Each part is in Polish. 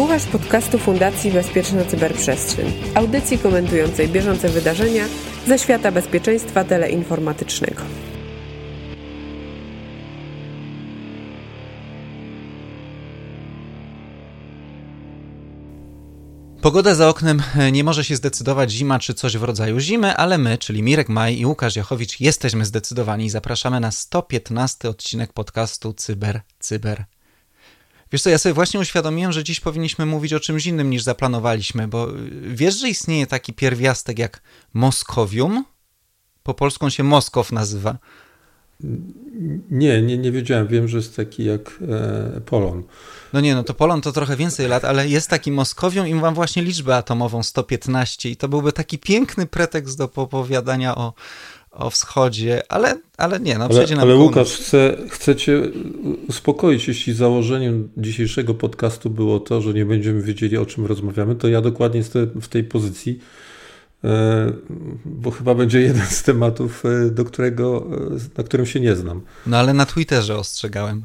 Słuchasz podcastu Fundacji Bezpieczna Cyberprzestrzeń, audycji komentującej bieżące wydarzenia ze świata bezpieczeństwa teleinformatycznego. Pogoda za oknem nie może się zdecydować zima czy coś w rodzaju zimy, ale my, czyli Mirek Maj i Łukasz Jachowicz, jesteśmy zdecydowani i zapraszamy na 115 odcinek podcastu Cyber Cyber. Wiesz co, ja sobie właśnie uświadomiłem, że dziś powinniśmy mówić o czymś innym niż zaplanowaliśmy, bo y, wiesz, że istnieje taki pierwiastek jak Moskowium? Po polsku się Moskow nazywa. Nie, nie, nie wiedziałem. Wiem, że jest taki jak e, Polon. No nie, no to Polon to trochę więcej lat, ale jest taki Moskowią i mam właśnie liczbę atomową 115 i to byłby taki piękny pretekst do popowiadania o, o wschodzie, ale, ale nie, no przejdzie ale, ale Łukasz, chcę, chcę cię uspokoić, jeśli założeniem dzisiejszego podcastu było to, że nie będziemy wiedzieli o czym rozmawiamy, to ja dokładnie jestem w tej pozycji, e, bo chyba będzie jeden z tematów, e, do którego, e, na którym się nie znam. No ale na Twitterze ostrzegałem.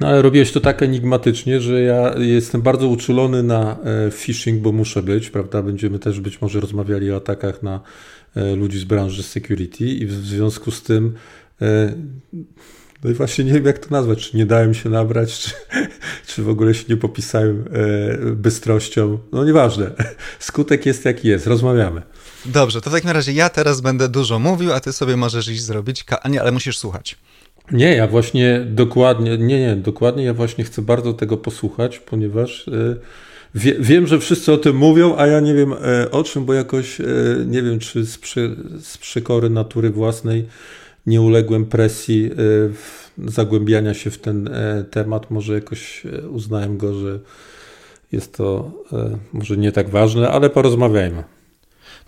No ale robiłeś to tak enigmatycznie, że ja jestem bardzo uczulony na phishing, bo muszę być, prawda? Będziemy też być może rozmawiali o atakach na ludzi z branży security i w związku z tym e, no i właśnie nie wiem jak to nazwać, czy nie dałem się nabrać, czy, czy w ogóle się nie popisałem e, bystrością. No nieważne. Skutek jest jaki jest, rozmawiamy. Dobrze, to w takim razie ja teraz będę dużo mówił, a ty sobie możesz iść zrobić, a nie, ale musisz słuchać. Nie, ja właśnie dokładnie, nie, nie, dokładnie ja właśnie chcę bardzo tego posłuchać, ponieważ Wie, wiem, że wszyscy o tym mówią, a ja nie wiem e, o czym, bo jakoś e, nie wiem, czy z, przy, z przykory natury własnej nie uległem presji e, zagłębiania się w ten temat. Może jakoś uznałem go, że jest to może nie tak ważne, ale porozmawiajmy.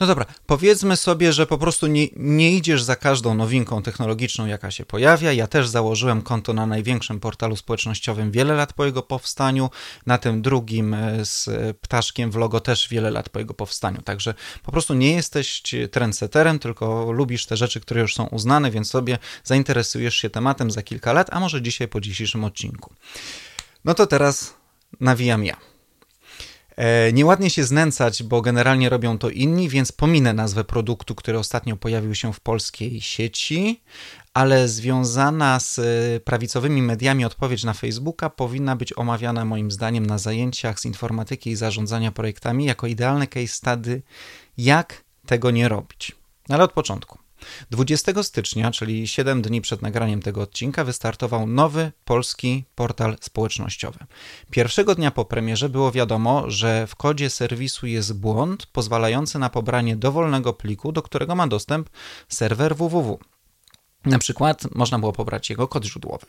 No dobra, powiedzmy sobie, że po prostu nie, nie idziesz za każdą nowinką technologiczną, jaka się pojawia. Ja też założyłem konto na największym portalu społecznościowym wiele lat po jego powstaniu, na tym drugim e, z ptaszkiem w logo też wiele lat po jego powstaniu. Także po prostu nie jesteś trendseterem, tylko lubisz te rzeczy, które już są uznane, więc sobie zainteresujesz się tematem za kilka lat, a może dzisiaj po dzisiejszym odcinku. No to teraz nawijam ja. E, nieładnie się znęcać, bo generalnie robią to inni, więc pominę nazwę produktu, który ostatnio pojawił się w polskiej sieci, ale związana z e, prawicowymi mediami odpowiedź na Facebooka powinna być omawiana moim zdaniem na zajęciach z informatyki i zarządzania projektami jako idealny case study, jak tego nie robić. Ale od początku. 20 stycznia, czyli 7 dni przed nagraniem tego odcinka, wystartował nowy polski portal społecznościowy. Pierwszego dnia po premierze było wiadomo, że w kodzie serwisu jest błąd pozwalający na pobranie dowolnego pliku, do którego ma dostęp serwer www. Na przykład można było pobrać jego kod źródłowy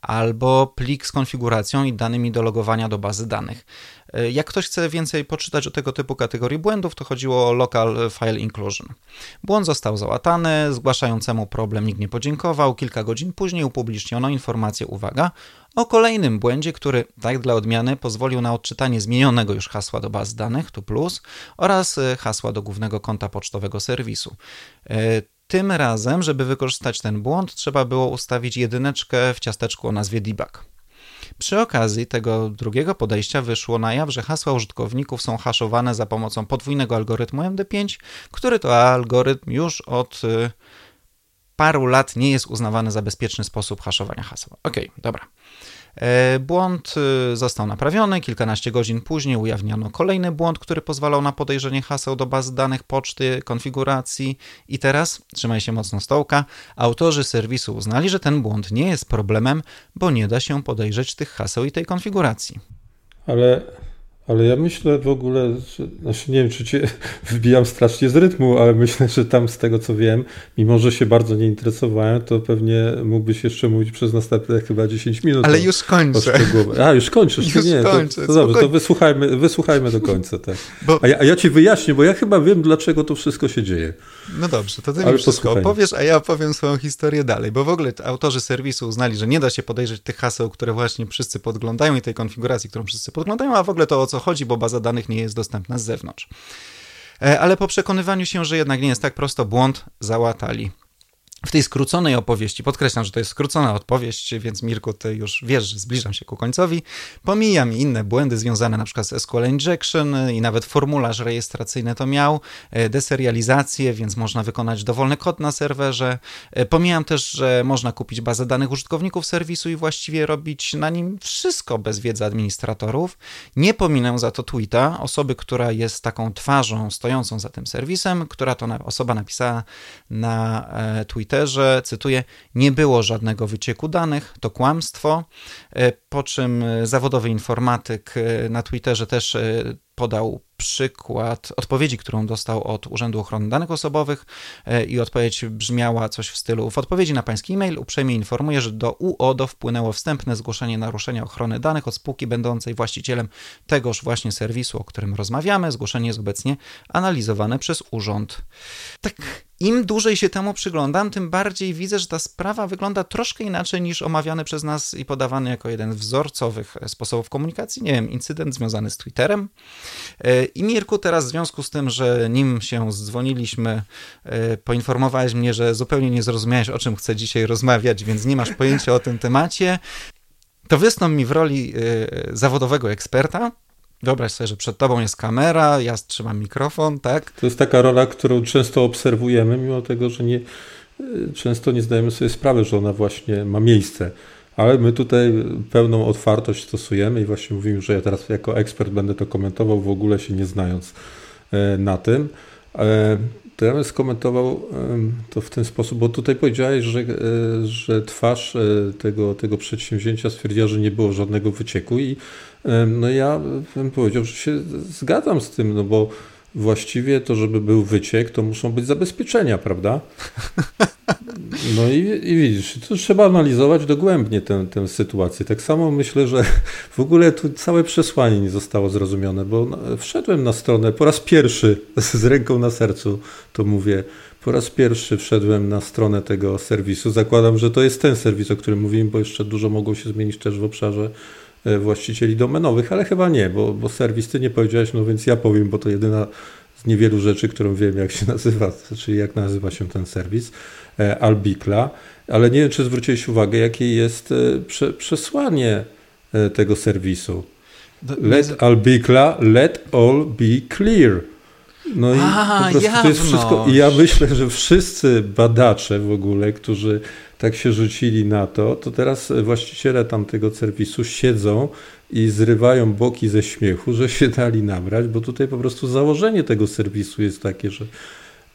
albo plik z konfiguracją i danymi do logowania do bazy danych. E, jak ktoś chce więcej poczytać o tego typu kategorii błędów, to chodziło o Local File Inclusion. Błąd został załatany, zgłaszającemu problem nikt nie podziękował. Kilka godzin później upubliczniono informację, uwaga, o kolejnym błędzie, który, tak dla odmiany, pozwolił na odczytanie zmienionego już hasła do baz danych, tu plus, oraz e, hasła do głównego konta pocztowego serwisu. E, tym razem, żeby wykorzystać ten błąd, trzeba było ustawić jedyneczkę w ciasteczku o nazwie debug. Przy okazji tego drugiego podejścia wyszło na jaw, że hasła użytkowników są haszowane za pomocą podwójnego algorytmu MD5, który to algorytm już od y, paru lat nie jest uznawany za bezpieczny sposób haszowania haseł. Ok, dobra. E, błąd y, został naprawiony. Kilkanaście godzin później ujawniono kolejny błąd, który pozwalał na podejrzenie haseł do bazy danych poczty, konfiguracji. I teraz, trzymaj się mocno stołka, autorzy serwisu uznali, że ten błąd nie jest problemem, bo nie da się podejrzeć tych haseł i tej konfiguracji. Ale ale ja myślę w ogóle, że, znaczy nie wiem, czy cię wbijam strasznie z rytmu, ale myślę, że tam z tego co wiem, mimo że się bardzo nie interesowałem, to pewnie mógłbyś jeszcze mówić przez następne chyba 10 minut. Ale już kończę. A, już kończysz, już nie, kończę, to, to dobrze, to wysłuchajmy, wysłuchajmy do końca. Tak. Bo... A, ja, a, ja, ci wyjaśnię, bo ja chyba wiem, dlaczego to wszystko się dzieje. No dobrze, to ty ale mi wszystko opowiesz, a ja opowiem swoją historię dalej, bo w ogóle autorzy serwisu uznali, że nie da się podejrzeć tych haseł, które właśnie wszyscy podglądają i tej konfiguracji, którą wszyscy podglądają, a w ogóle to o co chodzi, bo baza danych nie jest dostępna z zewnątrz. E, ale po przekonywaniu się, że jednak nie jest tak prosto, błąd załatali. W tej skróconej opowieści, podkreślam, że to jest skrócona odpowiedź, więc Mirku, ty już wiesz, że zbliżam się ku końcowi, pomijam inne błędy związane na przykład z SQL Injection i nawet formularz rejestracyjny to miał, e, deserializację, więc można wykonać dowolny kod na serwerze. E, pomijam też, że można kupić bazę danych użytkowników serwisu i właściwie robić na nim wszystko bez wiedzy administratorów. Nie pominę za to tweeta osoby, która jest taką twarzą stojącą za tym serwisem, która to osoba napisała na e, Twitterze cytuję, nie było żadnego wycieku danych, to kłamstwo, e, po czym e, zawodowy informatyk e, na Twitterze też podał przykład odpowiedzi, którą dostał od Urzędu Ochrony Danych Osobowych i odpowiedź brzmiała coś w stylu w odpowiedzi na pański e-mail uprzejmie informuję, że do UODO wpłynęło wstępne zgłoszenie naruszenia ochrony danych od spółki będącej właścicielem tegoż właśnie serwisu, o którym rozmawiamy. Zgłoszenie jest obecnie analizowane przez urząd. Tak im dłużej się temu przyglądam, tym bardziej widzę, że ta sprawa wygląda troszkę inaczej niż omawiany przez nas i podawany jako jeden z wzorcowych sposobów komunikacji. Nie wiem, incydent związany z Twitterem. E, I Mirku, teraz w związku z tym, że nim się zdzwoniliśmy, e, poinformowałeś mnie, że zupełnie nie zrozumiałeś, o czym chcę dzisiaj rozmawiać, więc nie masz pojęcia o tym temacie. To wystąp mi w roli e, zawodowego eksperta Wyobraź sobie, że przed tobą jest kamera, ja trzymam mikrofon, tak? To jest taka rola, którą często obserwujemy, mimo tego, że nie, często nie zdajemy sobie sprawy, że ona właśnie ma miejsce. Ale my tutaj pełną otwartość stosujemy i właśnie mówimy, że ja teraz jako ekspert będę to komentował, w ogóle się nie znając e, na tym. E, to ja bym skomentował to w ten sposób, bo tutaj powiedziałeś, że, e, że twarz tego, tego przedsięwzięcia stwierdziła, że nie było żadnego wycieku i no ja bym powiedział, że się zgadzam z tym, no bo właściwie to, żeby był wyciek, to muszą być zabezpieczenia, prawda? No i, i widzisz, tu trzeba analizować dogłębnie tę, tę sytuację. Tak samo myślę, że w ogóle tu całe przesłanie nie zostało zrozumione, bo wszedłem na stronę po raz pierwszy z ręką na sercu, to mówię, po raz pierwszy wszedłem na stronę tego serwisu. Zakładam, że to jest ten serwis, o którym mówiłem, bo jeszcze dużo mogło się zmienić też w obszarze właścicieli domenowych, ale chyba nie, bo, bo serwis ty nie powiedziałeś, no więc ja powiem, bo to jedyna z niewielu rzeczy, którą wiem, jak się nazywa, czyli jak nazywa się ten serwis, e, Albikla, ale nie wiem, czy zwróciłeś uwagę, jakie jest e, prze, przesłanie tego serwisu. Let let all be clear. No i A, po prostu to jest wszystko. I ja myślę, że wszyscy badacze w ogóle, którzy tak się rzucili na to, to teraz właściciele tamtego serwisu siedzą i zrywają boki ze śmiechu, że się dali nabrać, bo tutaj po prostu założenie tego serwisu jest takie, że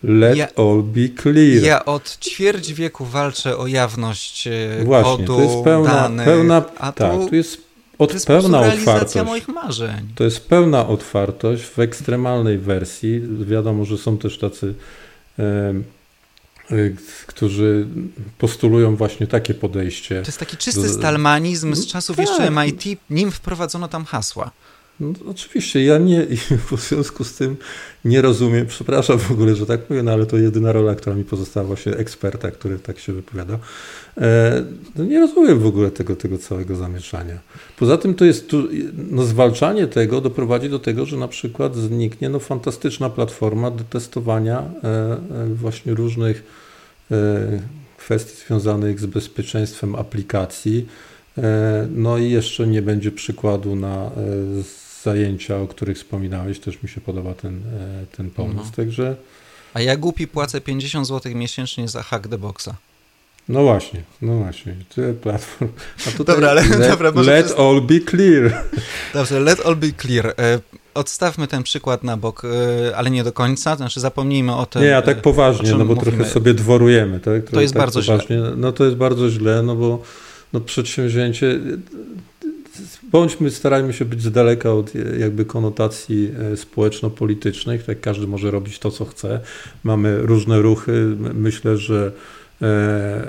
let ja, all be clear. Ja od ćwierć wieku walczę o jawność e, Właśnie, kodu, to jest pełna, danych, pełna a tak, tu, tu jest od to jest pełna otwartość. moich marzeń. To jest pełna otwartość w ekstremalnej wersji. Wiadomo, że są też tacy Y, którzy postulują właśnie takie podejście. To jest taki czysty stalmanizm z czasów tak. jeszcze MIT, nim wprowadzono tam hasła. No, oczywiście, ja nie, w związku z tym nie rozumiem, przepraszam w ogóle, że tak mówię, no ale to jedyna rola, która mi pozostała, właśnie eksperta, który tak się wypowiada. E, no nie rozumiem w ogóle tego, tego całego zamieszania. Poza tym to jest, tu, no zwalczanie tego doprowadzi do tego, że na przykład zniknie no fantastyczna platforma do testowania e, e, właśnie różnych kwestii związanych z bezpieczeństwem aplikacji, no i jeszcze nie będzie przykładu na zajęcia, o których wspominałeś, też mi się podoba ten, e, ten pomysł, no. także... A ja głupi płacę 50 zł miesięcznie za hack the boxa. No właśnie, no właśnie, tyle platform. dobra, ale let, dobra, może let all be clear. Dobrze, let all be clear. E, odstawmy ten przykład na bok, e, ale nie do końca, znaczy zapomnijmy o tym. Nie, a tak poważnie, no bo mówimy. trochę sobie dworujemy. Tak? To jest tak bardzo poważnie. źle. No to jest bardzo źle, no bo no przedsięwzięcie bądźmy, starajmy się być z daleka od jakby konotacji e, społeczno-politycznych, tak każdy może robić to, co chce. Mamy różne ruchy, myślę, że e,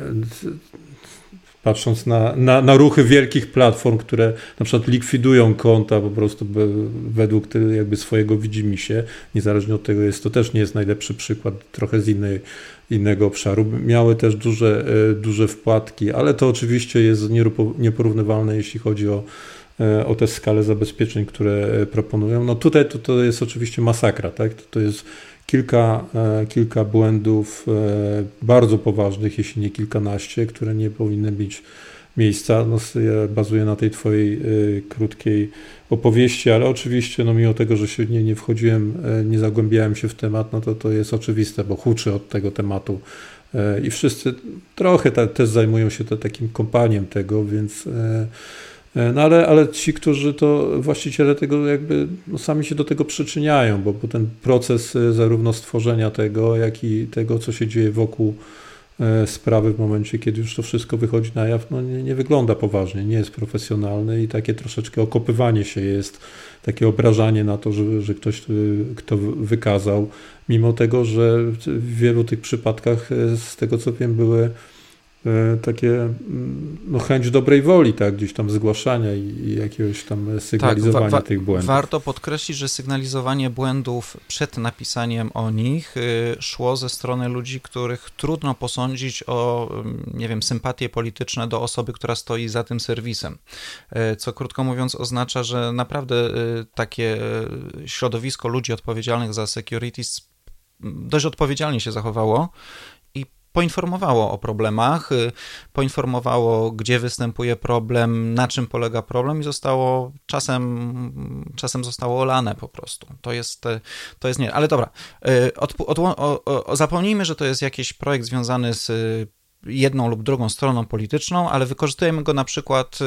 patrząc na, na, na, ruchy wielkich platform, które na przykład likwidują konta po prostu według jakby swojego widzimisię, niezależnie od tego jest, to też nie jest najlepszy przykład, trochę z innej, innego obszaru. Miały też duże, e, duże wpłatki, ale to oczywiście jest nieporównywalne, jeśli chodzi o o tę skalę zabezpieczeń, które proponują. No tutaj to, to jest oczywiście masakra, tak? To, to jest kilka, kilka błędów bardzo poważnych, jeśli nie kilkanaście, które nie powinny być miejsca. No, ja bazuję na tej twojej y, krótkiej opowieści, ale oczywiście, no mimo tego, że się nie, nie wchodziłem, nie zagłębiałem się w temat, no to to jest oczywiste, bo huczy od tego tematu i wszyscy trochę ta, też zajmują się to, takim kompaniem tego, więc no ale, ale ci, którzy to właściciele tego jakby no sami się do tego przyczyniają, bo, bo ten proces zarówno stworzenia tego, jak i tego, co się dzieje wokół E, sprawy w momencie, kiedy już to wszystko wychodzi na jaw, no nie, nie wygląda poważnie, nie jest profesjonalny i takie troszeczkę okopywanie się jest, takie obrażanie na to, że, że ktoś kto wykazał, mimo tego, że w wielu tych przypadkach, e, z tego co wiem, były E, takie mm, no, chęć dobrej woli, tak, gdzieś tam zgłaszania i, jakiegoś tam sygnalizowania tak, wa, wa, tych błędów. Warto podkreślić, że sygnalizowanie błędów przed napisaniem o nich y, szło ze strony ludzi, których trudno posądzić o, mm, nie wiem, sympatie polityczne do osoby, która stoi za tym serwisem. E, co krótko mówiąc oznacza, że naprawdę y, takie y, środowisko ludzi odpowiedzialnych za securities dość odpowiedzialnie się zachowało poinformowało o problemach, y, poinformowało, gdzie występuje problem, na czym polega problem i zostało czasem, czasem zostało olane po prostu. To jest, y, to jest nie. Ale dobra, y, od, od, o, zapomnijmy, że to jest jakiś projekt związany z jedną lub drugą stroną polityczną, ale wykorzystujemy go na przykład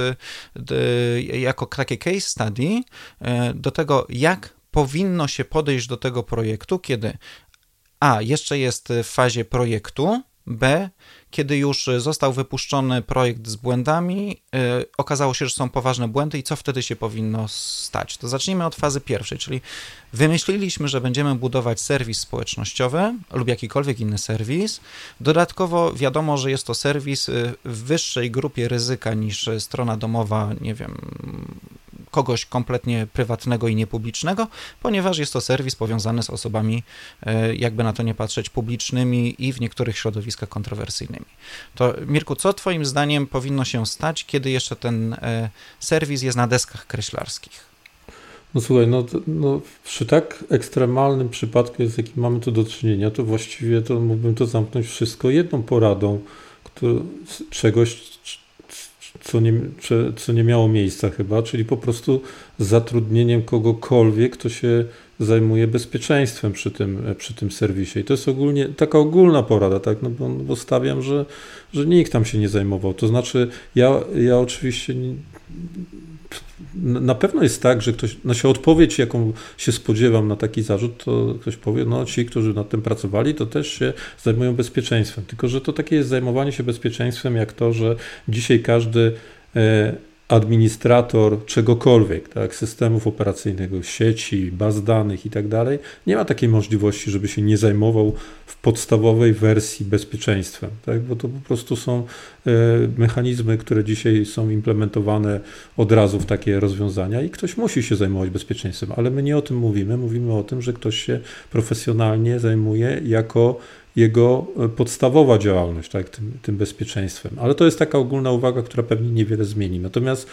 jako takie case study do tego, jak powinno się podejść do tego projektu, kiedy a jeszcze jest w fazie projektu, B, kiedy już został wypuszczony projekt z błędami, yy, okazało się, że są poważne błędy i co wtedy się powinno stać? To zacznijmy od fazy pierwszej, czyli wymyśliliśmy, że będziemy budować serwis społecznościowy lub jakikolwiek inny serwis. Dodatkowo wiadomo, że jest to serwis y, w wyższej grupie ryzyka niż strona domowa, nie wiem, kogoś kompletnie prywatnego i niepublicznego, ponieważ jest to serwis powiązany z osobami, e, jakby na to nie patrzeć, publicznymi i w niektórych środowiskach kontrowersyjnymi. To Mirku, co Twoim zdaniem powinno się stać, kiedy jeszcze ten e, serwis jest na deskach kreślarskich? No słuchaj, no, no, przy tak ekstremalnym przypadku, z jakim mamy tu do czynienia, to właściwie to mógłbym to zamknąć wszystko jedną poradą, który, czegoś, co nie, co nie miało miejsca chyba, czyli po prostu zatrudnieniem kogokolwiek, kto się zajmuje bezpieczeństwem przy tym, przy tym serwisie. I to jest ogólnie taka ogólna porada, tak? No bo, bo stawiam, że, że nikt tam się nie zajmował. To znaczy, ja, ja oczywiście na pewno jest tak, że ktoś, się odpowiedź, jaką się spodziewam na taki zarzut, to ktoś powie, no ci, którzy nad tym pracowali, to też się zajmują bezpieczeństwem. Tylko, że to takie jest zajmowanie się bezpieczeństwem, jak to, że dzisiaj każdy e, administrator czegokolwiek, tak, systemów operacyjnego, sieci, baz danych i tak dalej, nie ma takiej możliwości, żeby się nie zajmował w podstawowej wersji bezpieczeństwem, tak, bo to po prostu są e, mechanizmy, które dzisiaj są implementowane od razu w takie rozwiązania i ktoś musi się zajmować bezpieczeństwem, ale my nie o tym mówimy, mówimy o tym, że ktoś się profesjonalnie zajmuje jako jego e, podstawowa działalność, tak, tym, tym bezpieczeństwem. Ale to jest taka ogólna uwaga, która pewnie niewiele zmieni. Natomiast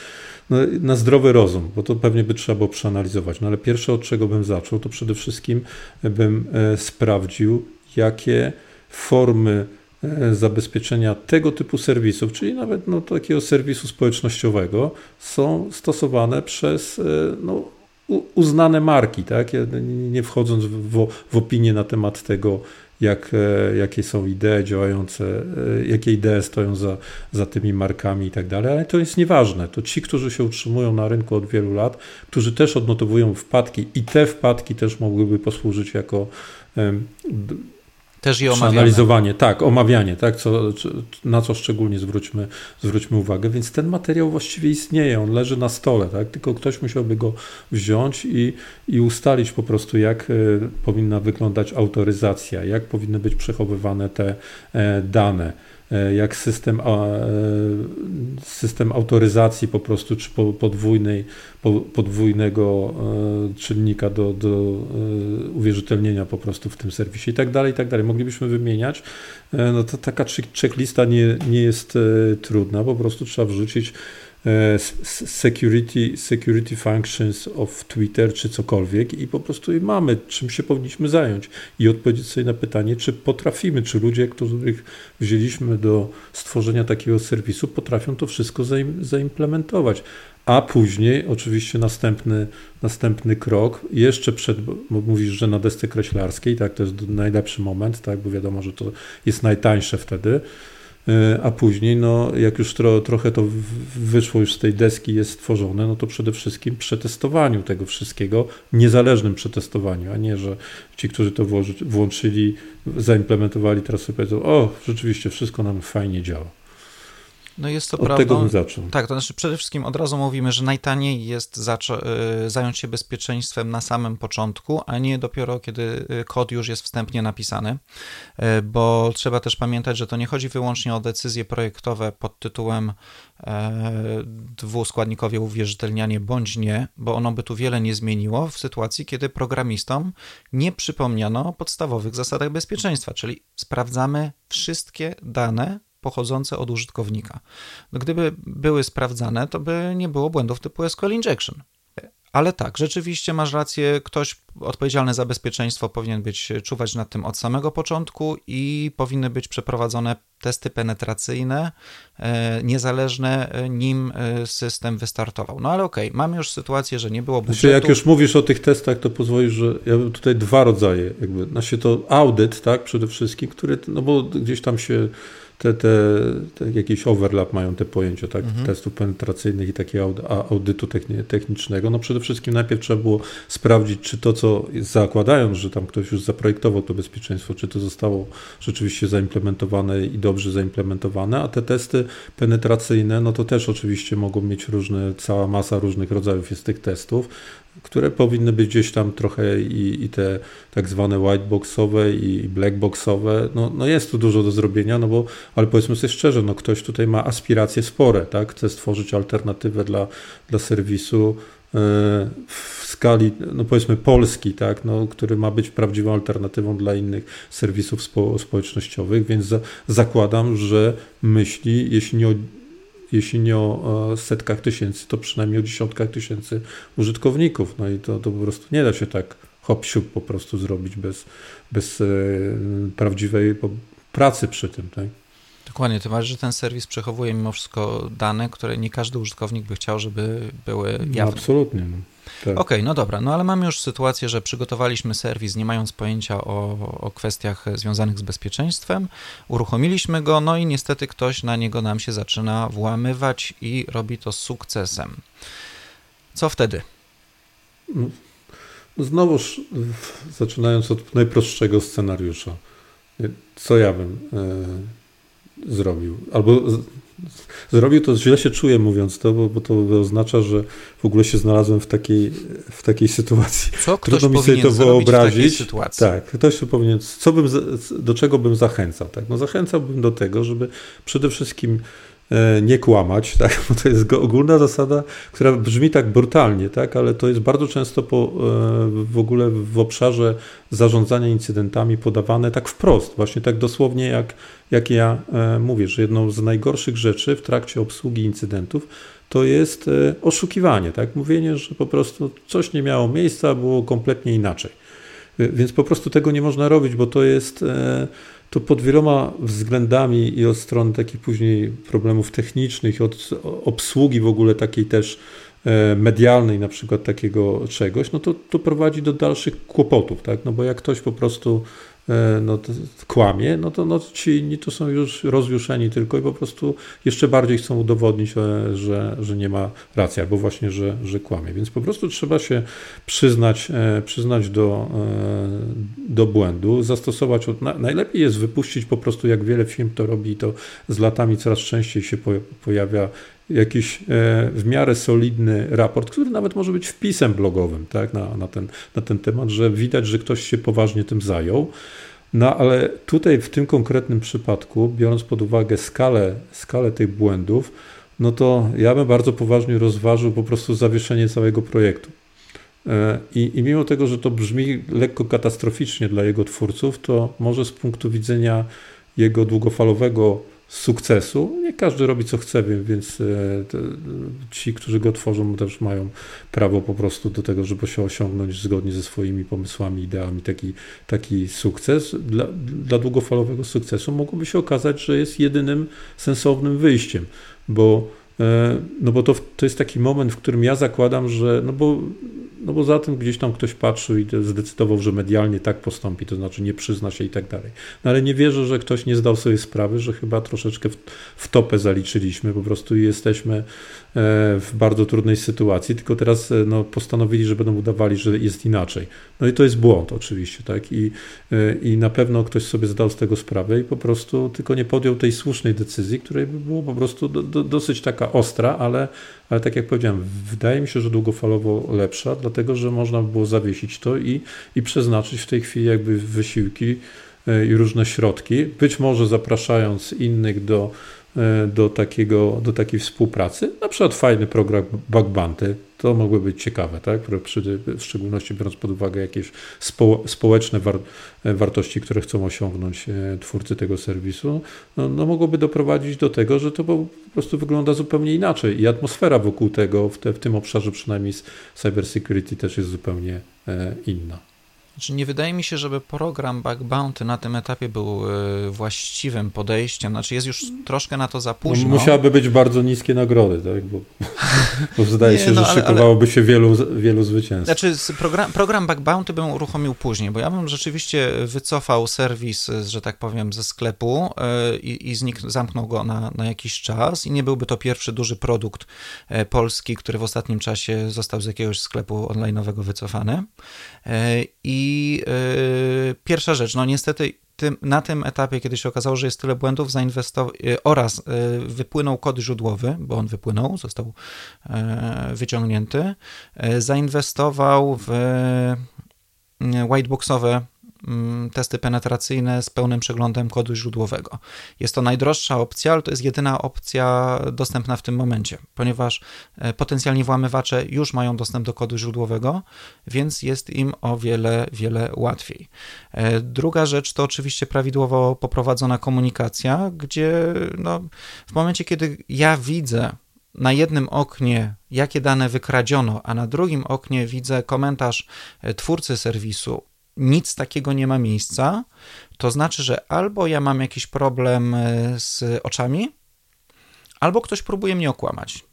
no, na zdrowy rozum, bo to pewnie by trzeba było przeanalizować. No ale pierwsze, od czego bym zaczął, to przede wszystkim bym e, sprawdził, jakie formy e, zabezpieczenia tego typu serwisów, czyli nawet no, takiego serwisu społecznościowego, są stosowane przez no, uznane marki, tak? nie wchodząc w, w opinię na temat tego, jak, e, jakie są idee działające, e, jakie idee stoją za, za tymi markami i tak dalej, ale to jest nieważne. To ci, którzy się utrzymują na rynku od wielu lat, którzy też odnotowują wpadki i te wpadki też mogłyby posłużyć jako też i omawianie. tak, omawianie, tak, co, na co szczególnie zwróćmy, zwróćmy uwagę. Więc ten materiał właściwie istnieje, on leży na stole, tak, tylko ktoś musiałby go wziąć i, i ustalić po prostu, jak y, powinna wyglądać autoryzacja, jak powinny być przechowywane te e, dane E, jak system, e, system autoryzacji po prostu, czy podwójnej, podwójnego e, czynnika do, do uwierzytelnienia po prostu w tym serwisie i tak dalej, i tak dalej. Moglibyśmy wymieniać. No to taka checklista nie, nie jest trudna, po prostu trzeba wrzucić e, security, security functions of Twitter czy cokolwiek i po prostu mamy, czym się powinniśmy zająć i odpowiedzieć sobie na pytanie, czy potrafimy, czy ludzie, których wzięliśmy do stworzenia takiego serwisu, potrafią to wszystko zaimplementować. A później oczywiście następny, następny krok, jeszcze przed, bo mówisz, że na desce kreślarskiej, tak, to jest najlepszy moment, tak, bo wiadomo, że to jest najtańsze wtedy, e, a później, no, jak już tro, trochę to wyszło już z tej deski, jest stworzone, no to przede wszystkim przetestowaniu tego wszystkiego, niezależnym przetestowaniu, a nie, że ci, którzy to włączyli, zaimplementowali, teraz sobie powiedzą, o, rzeczywiście wszystko nam fajnie działa. No jest to Od prawda. tego bym zaczął. Tak, to znaczy przede wszystkim od razu mówimy, że najtaniej jest y, zająć się bezpieczeństwem na samym początku, a nie dopiero kiedy y, kod już jest wstępnie napisany, y, bo trzeba też pamiętać, że to nie chodzi wyłącznie o decyzje projektowe pod tytułem dwuskładnikowe uwierzytelnianie bądź nie, bo ono by tu wiele nie zmieniło w sytuacji, kiedy programistom nie przypomniano o podstawowych zasadach bezpieczeństwa, czyli sprawdzamy wszystkie dane, pochodzące od użytkownika. No, gdyby były sprawdzane, to by nie było błędów typu SQL injection. Ale tak, rzeczywiście masz rację, ktoś odpowiedzialny za bezpieczeństwo powinien być czuwać nad tym od samego początku i powinny być przeprowadzone testy penetracyjne, e, niezależne, e, nim e, system wystartował. No ale okej, okay, mamy już sytuację, że nie było budżetu. Znaczy, jak już mówisz o tych testach, to pozwolisz, że ja bym tutaj dwa rodzaje, jakby, znaczy to audyt, tak, przede wszystkim, który, no bo gdzieś tam się te, te, te jakiś overlap mają te pojęcia, tak, mhm. testów penetracyjnych i takiego audytu technicznego. No przede wszystkim najpierw trzeba było sprawdzić, czy to, co zakładając, że tam ktoś już zaprojektował to bezpieczeństwo, czy to zostało rzeczywiście zaimplementowane i dobrze zaimplementowane, a te testy penetracyjne, no to też oczywiście mogą mieć różne, cała masa różnych rodzajów jest tych testów które powinny być gdzieś tam trochę i, i te tak zwane whiteboxowe i blackboxowe. No, no jest tu dużo do zrobienia, no bo, ale powiedzmy sobie szczerze, no ktoś tutaj ma aspiracje spore, tak? Chce stworzyć alternatywę dla, dla serwisu e, w skali, no powiedzmy Polski, tak, no, który ma być prawdziwą alternatywą dla innych serwisów spo, społecznościowych, więc za, zakładam, że myśli, jeśli nie o jeśli nie o setkach tysięcy, to przynajmniej o dziesiątkach tysięcy użytkowników. No i to, to po prostu nie da się tak hop po prostu zrobić bez, bez e, prawdziwej pracy przy tym. Tak? Dokładnie, tym bardziej, że ten serwis przechowuje mimo wszystko dane, które nie każdy użytkownik by chciał, żeby były jawne. No, absolutnie. No. Tak. Okej, okay, no dobra, no ale mamy już sytuację, że przygotowaliśmy serwis, nie mając pojęcia o, o kwestiach związanych z bezpieczeństwem, uruchomiliśmy go, no i niestety ktoś na niego nam się zaczyna włamywać i robi to z sukcesem. Co wtedy? No, znowuż, zaczynając od najprostszego scenariusza, co ja bym e, zrobił? Albo zrobił, to źle się czuję mówiąc to, bo, bo to oznacza, że w ogóle się znalazłem w takiej, w takiej sytuacji. Co ktoś Trudno mi sobie to wyobrazić. Tak, ktoś powinien, co bym, do czego bym zachęcał? Tak? No zachęcałbym do tego, żeby przede wszystkim nie kłamać, tak? bo to jest ogólna zasada, która brzmi tak brutalnie, tak? ale to jest bardzo często po, e, w ogóle w obszarze zarządzania incydentami podawane tak wprost, właśnie tak dosłownie jak, jak ja e, mówię, że jedną z najgorszych rzeczy w trakcie obsługi incydentów to jest oszukiwanie, tak? mówienie, że po prostu coś nie miało miejsca, było kompletnie inaczej. Więc po prostu tego nie można robić, bo to jest to pod wieloma względami i od strony takich później problemów technicznych, od obsługi w ogóle takiej też e, medialnej na przykład takiego czegoś, no to, to prowadzi do dalszych kłopotów, tak? No bo jak ktoś po prostu no, kłamie, no to no, ci inni to są już rozjuszeni tylko i po prostu jeszcze bardziej chcą udowodnić, e, że, że nie ma racji, albo właśnie, że, że kłamie. Więc po prostu trzeba się przyznać, e, przyznać do, do błędu, zastosować, najlepiej jest wypuścić po prostu, jak wiele firm to robi, to z latami coraz częściej się pojawia jakiś w miarę solidny raport, który nawet może być wpisem blogowym tak, na, na, ten, na ten temat, że widać, że ktoś się poważnie tym zajął. No ale tutaj w tym konkretnym przypadku, biorąc pod uwagę skalę, skalę tych błędów, no to ja bym bardzo poważnie rozważył po prostu zawieszenie całego projektu. E, I, I mimo tego, że to brzmi lekko katastroficznie dla jego twórców, to może z punktu widzenia jego długofalowego sukcesu. Nie każdy robi co chce, więc ci, którzy go tworzą, też mają prawo po prostu do tego, żeby się osiągnąć zgodnie ze swoimi pomysłami, ideami taki, taki sukces. Dla, dla długofalowego sukcesu mogłoby się okazać, że jest jedynym sensownym wyjściem, bo E, no bo to, to jest taki moment, w którym ja zakładam, że no bo, no bo za tym gdzieś tam ktoś patrzył i zdecydował, że medialnie tak postąpi, to znaczy nie przyzna się i tak dalej. No ale nie wierzę, że ktoś nie zdał sobie sprawy, że chyba troszeczkę w, w topę zaliczyliśmy, po prostu jesteśmy E, w bardzo trudnej sytuacji, tylko teraz e, no, postanowili, że będą udawali, że jest inaczej. No i to jest błąd oczywiście, tak? I, e, i na pewno ktoś sobie zdał z tego sprawę i po prostu tylko nie podjął tej słusznej decyzji, której by było po prostu do, do, dosyć taka ostra, ale, ale tak jak powiedziałem, wydaje mi się, że długofalowo lepsza, dlatego że można by było zawiesić to i, i przeznaczyć w tej chwili jakby wysiłki i różne środki, być może zapraszając innych do E, do, takiego, do takiej współpracy. Na przykład fajny program Bugbanty, to mogły być ciekawe, tak? W szczególności biorąc pod uwagę jakieś spo, społeczne war, wartości, które chcą osiągnąć e, twórcy tego serwisu, no, no mogłoby doprowadzić do tego, że to po prostu wygląda zupełnie inaczej i atmosfera wokół tego, w, te, w tym obszarze przynajmniej cybersecurity też jest zupełnie e, inna. Znaczy nie wydaje mi się, żeby program Bug Bounty na tym etapie był e, właściwym podejściem. Znaczy jest już troszkę na to za no, późno. No, musiałyby być bardzo niskie nagrody, tak? bo, bo zdaje nie, się, no, że ale, szykowałoby się wielu, wielu zwycięstw. Znaczy program, program Bug Bounty bym uruchomił później, bo ja bym rzeczywiście wycofał serwis, że tak powiem, ze sklepu e, i, i znik, zamknął go na, na jakiś czas i nie byłby to pierwszy duży produkt e, polski, który w ostatnim czasie został z jakiegoś sklepu online'owego wycofany. I i yy, pierwsza rzecz, no niestety tym, na tym etapie, kiedy się okazało, że jest tyle błędów, zainwestował yy, oraz yy, wypłynął kod źródłowy, bo on wypłynął, został yy, wyciągnięty, zainwestował w whiteboxowe testy penetracyjne z pełnym przeglądem kodu źródłowego. Jest to najdroższa opcja, ale to jest jedyna opcja dostępna w tym momencie, ponieważ e, potencjalni włamywacze już mają dostęp do kodu źródłowego, więc jest im o wiele, wiele łatwiej. E, druga rzecz to oczywiście prawidłowo poprowadzona komunikacja, gdzie no, w momencie, kiedy ja widzę, na jednym oknie, jakie dane wykradziono, a na drugim oknie widzę komentarz e, twórcy serwisu, nic takiego nie ma miejsca, to znaczy, że albo ja mam jakiś problem e, z oczami, albo ktoś próbuje mnie okłamać.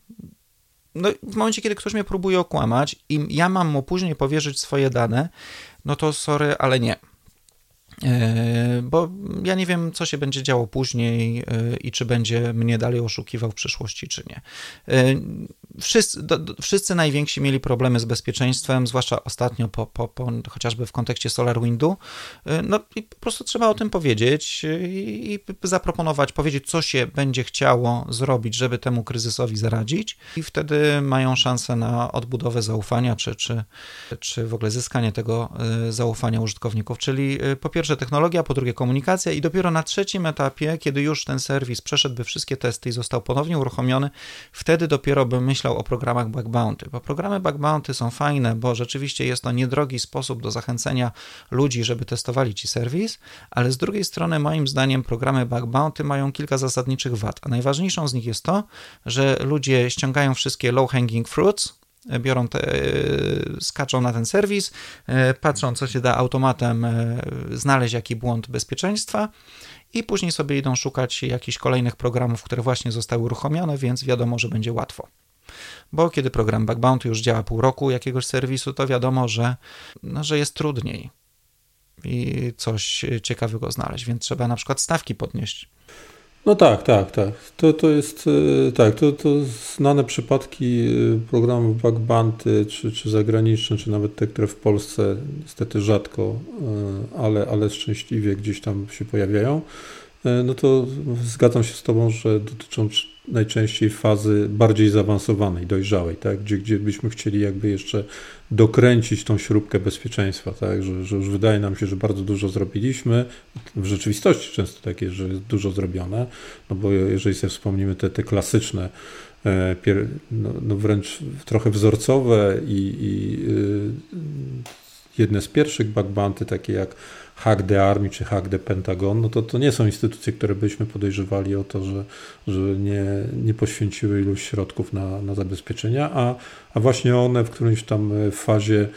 No, w momencie, kiedy ktoś mnie próbuje okłamać i ja mam mu później powierzyć swoje dane, no to sorry, ale nie. E, bo ja nie wiem, co się będzie działo później e, i czy będzie mnie dalej oszukiwał w przyszłości, czy nie. Wszyscy, do, do, wszyscy najwięksi mieli problemy z bezpieczeństwem, zwłaszcza ostatnio, po, po, po, chociażby w kontekście SolarWindu. No i po prostu trzeba o tym powiedzieć i, i zaproponować, powiedzieć, co się będzie chciało zrobić, żeby temu kryzysowi zaradzić, i wtedy mają szansę na odbudowę zaufania, czy, czy, czy w ogóle zyskanie tego zaufania użytkowników. Czyli po pierwsze technologia, po drugie komunikacja, i dopiero na trzecim etapie, kiedy już ten serwis przeszedłby wszystkie testy i został ponownie uruchomiony, wtedy dopiero bym myślał, o programach bug bounty, bo programy bug bounty są fajne, bo rzeczywiście jest to niedrogi sposób do zachęcenia ludzi, żeby testowali ci serwis, ale z drugiej strony moim zdaniem programy bug bounty mają kilka zasadniczych wad, a najważniejszą z nich jest to, że ludzie ściągają wszystkie low hanging fruits, biorą te, skaczą na ten serwis, patrzą, co się da automatem znaleźć, jaki błąd bezpieczeństwa i później sobie idą szukać jakichś kolejnych programów, które właśnie zostały uruchomione, więc wiadomo, że będzie łatwo bo kiedy program Bounty już działa pół roku jakiegoś serwisu, to wiadomo, że, no, że jest trudniej i coś ciekawego znaleźć, więc trzeba na przykład stawki podnieść. No tak, tak, tak. To, to jest e, tak, to, to znane przypadki e, programów bounty, czy, czy zagraniczne, czy nawet te, które w Polsce niestety rzadko, e, ale, ale szczęśliwie gdzieś tam się pojawiają. No to zgadzam się z Tobą, że dotyczą najczęściej fazy bardziej zaawansowanej, dojrzałej, tak? gdzie, gdzie byśmy chcieli jakby jeszcze dokręcić tą śrubkę bezpieczeństwa, tak? że, że już wydaje nam się, że bardzo dużo zrobiliśmy. W rzeczywistości często tak jest, że jest dużo zrobione, no bo jeżeli sobie wspomnimy te, te klasyczne e, no, no wręcz trochę wzorcowe i, i jedne z pierwszych bug bounty, takie jak Hack the Army czy Hack the Pentagon, no to to nie są instytucje, które byśmy podejrzewali o to, że, że nie, nie poświęciły iluś środków na, na zabezpieczenia, a, a właśnie one w którymś tam fazie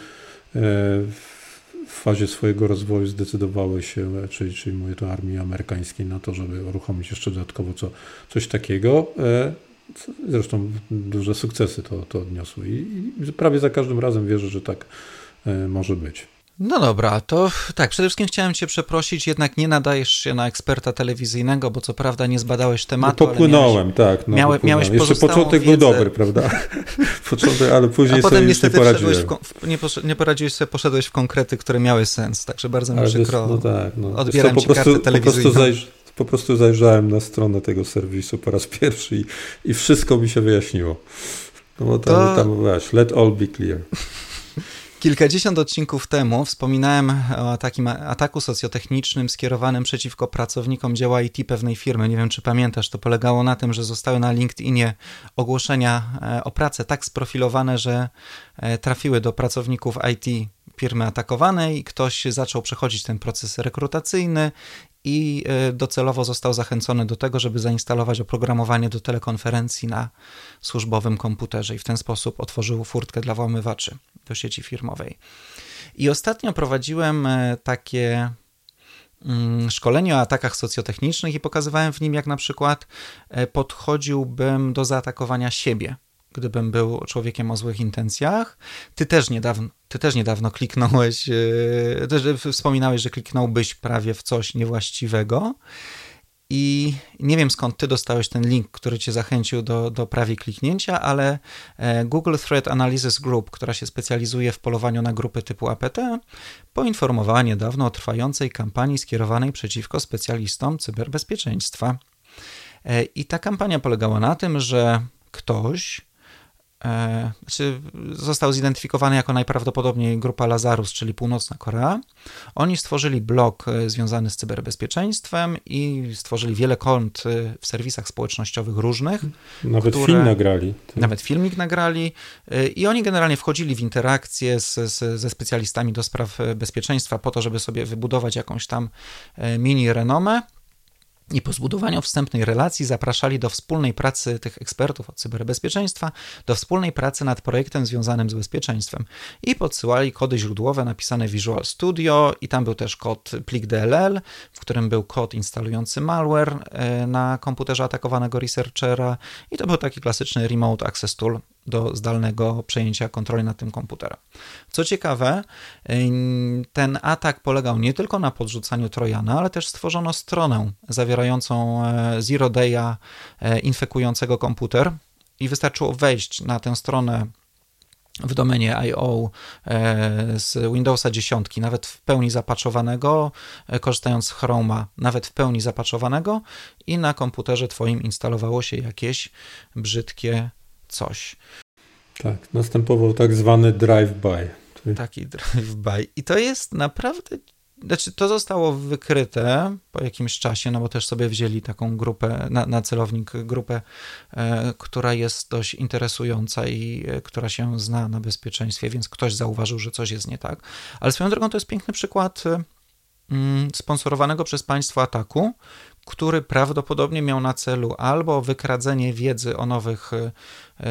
w fazie swojego rozwoju zdecydowały się, czyli, czyli mówię tu armii amerykańskiej, na to, żeby uruchomić jeszcze dodatkowo co, coś takiego. Zresztą duże sukcesy to, to odniosły i, i prawie za każdym razem wierzę, że tak e, może być. No dobra, to tak, przede wszystkim chciałem Cię przeprosić, jednak nie nadajesz się na eksperta telewizyjnego, bo co prawda nie zbadałeś tematu. No popłynąłem, miałeś, tak. No, miałe, miałeś Jeszcze początek wiedzę. był dobry, prawda? początek, ale później A sobie potem niestety nie, poradziłem. w, nie, nie, poradziłeś sobie, poszedłeś w konkrety, które miały sens, także bardzo mi ale przykro. no tak, no. Odbieram po Ci prostu, kartę telewizyjną. Po prostu, zajrz, po prostu zajrzałem na stronę tego serwisu po raz pierwszy i, i wszystko mi się wyjaśniło. No bo tam, to... tam wiesz, let all be clear. Kilkadziesiąt odcinków temu wspominałem o takim ataku socjotechnicznym skierowanym przeciwko pracownikom dzieła IT pewnej firmy. Nie wiem, czy pamiętasz, to polegało na tym, że zostały na LinkedInie ogłoszenia o pracę tak sprofilowane, że trafiły do pracowników IT firmy atakowanej ktoś zaczął przechodzić ten proces rekrutacyjny i docelowo został zachęcony do tego, żeby zainstalować oprogramowanie do telekonferencji na służbowym komputerze i w ten sposób otworzył furtkę dla włamywaczy do sieci firmowej. I ostatnio prowadziłem takie szkolenie o atakach socjotechnicznych i pokazywałem w nim, jak na przykład podchodziłbym do zaatakowania siebie gdybym był człowiekiem o złych intencjach. Ty też niedawno, ty też niedawno kliknąłeś, yy, też wspominałeś, że kliknąłbyś prawie w coś niewłaściwego. I nie wiem skąd ty dostałeś ten link, który cię zachęcił do, do prawie kliknięcia, ale Google Threat Analysis Group, która się specjalizuje w polowaniu na grupy typu APT, poinformowała niedawno o trwającej kampanii skierowanej przeciwko specjalistom cyberbezpieczeństwa. I ta kampania polegała na tym, że ktoś e, znaczy został zidentyfikowany jako najprawdopodobniej grupa Lazarus, czyli Północna Korea. Oni stworzyli blog związany z cyberbezpieczeństwem i stworzyli wiele kont w serwisach społecznościowych różnych. Nawet które, film nagrali. Nawet filmik nagrali i oni generalnie wchodzili w interakcję z, z, ze specjalistami do spraw bezpieczeństwa po to, żeby sobie wybudować jakąś tam mini renomę i po zbudowaniu wstępnej relacji zapraszali do wspólnej pracy tych ekspertów od cyberbezpieczeństwa, do wspólnej pracy nad projektem związanym z bezpieczeństwem. I podsyłali kody źródłowe napisane w Visual Studio i tam był też kod plik DLL, w którym był kod instalujący malware na komputerze atakowanego researchera. I to był taki klasyczny remote access tool do zdalnego przejęcia kontroli nad tym komputerem. Co ciekawe, ten atak polegał nie tylko na podrzucaniu Trojana, ale też stworzono stronę zawierającą zero day'a infekującego komputer i wystarczyło wejść na tę stronę w domenie IO z Windowsa 10, nawet w pełni zapaczowanego, korzystając z Chroma, nawet w pełni zapaczowanego i na komputerze Twoim instalowało się jakieś brzydkie coś. Tak, następował tak zwany drive-by. Taki drive-by. I to jest naprawdę. Znaczy, to zostało wykryte po jakimś czasie, no bo też sobie wzięli taką grupę, na, na celownik grupę, e, która jest dość interesująca i e, która się zna na bezpieczeństwie, więc ktoś zauważył, że coś jest nie tak. Ale swoją drogą to jest piękny przykład e, mm, sponsorowanego przez państwo ataku, który prawdopodobnie miał na celu albo wykradzenie wiedzy o nowych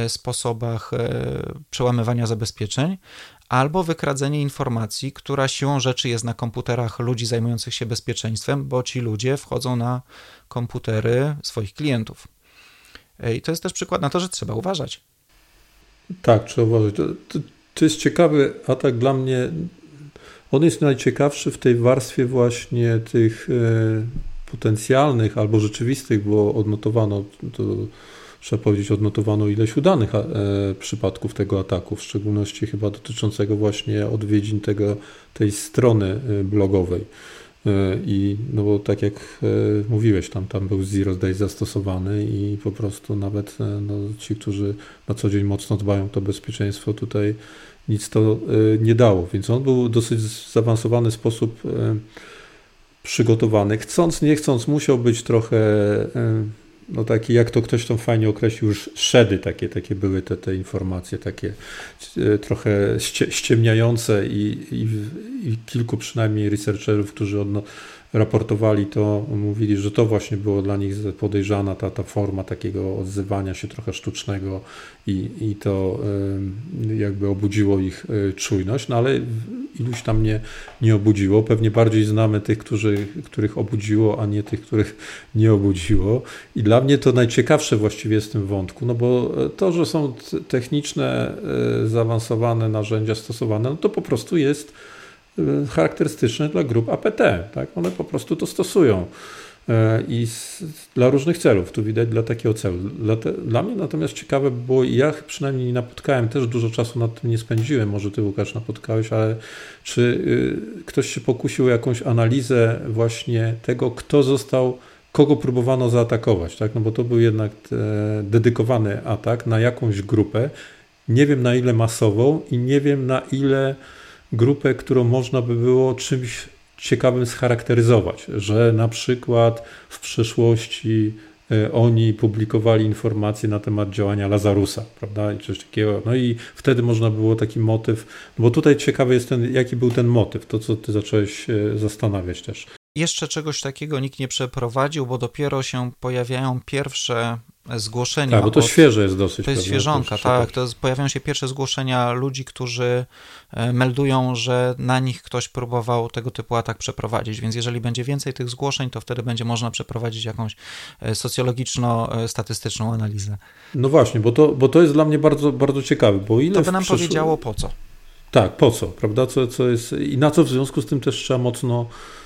sposobach przełamywania zabezpieczeń, albo wykradzenie informacji, która siłą rzeczy jest na komputerach ludzi zajmujących się bezpieczeństwem, bo ci ludzie wchodzą na komputery swoich klientów. I to jest też przykład na to, że trzeba uważać. Tak, trzeba uważać. To, to, to jest ciekawy atak dla mnie. On jest najciekawszy w tej warstwie właśnie tych e, potencjalnych albo rzeczywistych, bo odnotowano to trzeba powiedzieć, odnotowano ileś udanych e, przypadków tego ataku, w szczególności chyba dotyczącego właśnie odwiedzin tego, tej strony e, blogowej. E, I no bo tak jak mówiłeś, tam, tam był Zero Day zastosowany i po prostu nawet no, ci, którzy na co dzień mocno dbają o to bezpieczeństwo, tutaj nic to nie dało. Więc on był dosyć zaawansowany sposób przygotowany. Chcąc, nie chcąc, musiał być trochę no takie, jak to ktoś tam fajnie określił, już szedy takie, takie były te, te informacje, takie e, trochę ściemniające i, i, i kilku przynajmniej researcherów, którzy odno, raportowali to, mówili, że to właśnie było dla nich podejrzana ta, ta forma takiego odzywania się trochę sztucznego i, i to jakby obudziło ich e, czujność, no ale iluś tam nie, nie obudziło. Pewnie bardziej znamy tych, którzy, których obudziło, a nie tych, których nie obudziło. I dla mnie to najciekawsze właściwie jest w tym wątku, no bo to, że są techniczne, e, zaawansowane narzędzia stosowane, no to po prostu jest Y, charakterystyczne dla grup APT. Tak? One po prostu to stosują e, i z, dla różnych celów. Tu widać dla takiego celu. Dla, te, dla mnie natomiast ciekawe było, ja przynajmniej nie napotkałem, też dużo czasu nad tym nie spędziłem, może ty Łukasz napotkałeś, ale czy y, ktoś się pokusił o jakąś analizę właśnie tego, kto został, kogo próbowano zaatakować, tak? No bo to był jednak e, dedykowany atak na jakąś grupę, nie wiem na ile masową i nie wiem na ile grupę, którą można by było czymś ciekawym scharakteryzować, że na przykład w przeszłości e, oni publikowali informacje na temat działania Lazarusa, prawda, i coś takiego. No i wtedy można było taki motyw, bo tutaj ciekawy jest ten, jaki był ten motyw, to co ty zacząłeś e, zastanawiać też. Jeszcze czegoś takiego nikt nie przeprowadził, bo dopiero się pojawiają pierwsze zgłoszenia. Tak, bo to od, świeże jest dosyć. To jest świeżonka, tak. To jest, pojawiają się pierwsze zgłoszenia ludzi, którzy e, meldują, że na nich ktoś próbował tego typu atak przeprowadzić, więc jeżeli będzie więcej tych zgłoszeń, to wtedy będzie można przeprowadzić jakąś e, socjologiczno-statystyczną analizę. No właśnie, bo to, bo to jest dla mnie bardzo, bardzo ciekawe, bo ile... To by nam powiedziało po co. Tak, po co, prawda, co, co jest i na co w związku z tym też trzeba mocno E,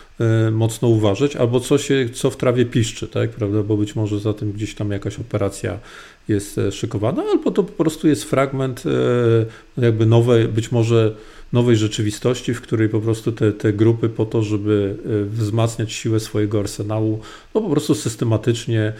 mocno uważać, albo co, się, co w trawie piszczy, tak, prawda, bo być może za tym gdzieś tam jakaś operacja jest e, szykowana, albo to po prostu jest fragment e, jakby nowej, być może nowej rzeczywistości, w której po prostu te, te grupy po to, żeby wzmacniać siłę swojego arsenału, no po prostu systematycznie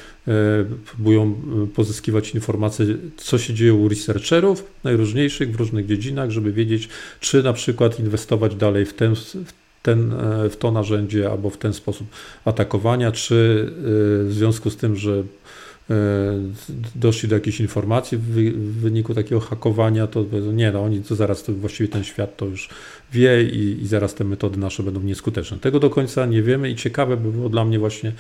próbują pozyskiwać informacje, co się dzieje u researcherów najróżniejszych w różnych dziedzinach, żeby wiedzieć, czy na przykład inwestować dalej w ten, w ten, e, w to narzędzie albo w ten sposób atakowania, czy e, w związku z tym, że doszli do jakiejś informacji w wyniku takiego hakowania, to nie, no oni to zaraz to właściwie ten świat to już wie i, i zaraz te metody nasze będą nieskuteczne. Tego do końca nie wiemy i ciekawe by było dla mnie właśnie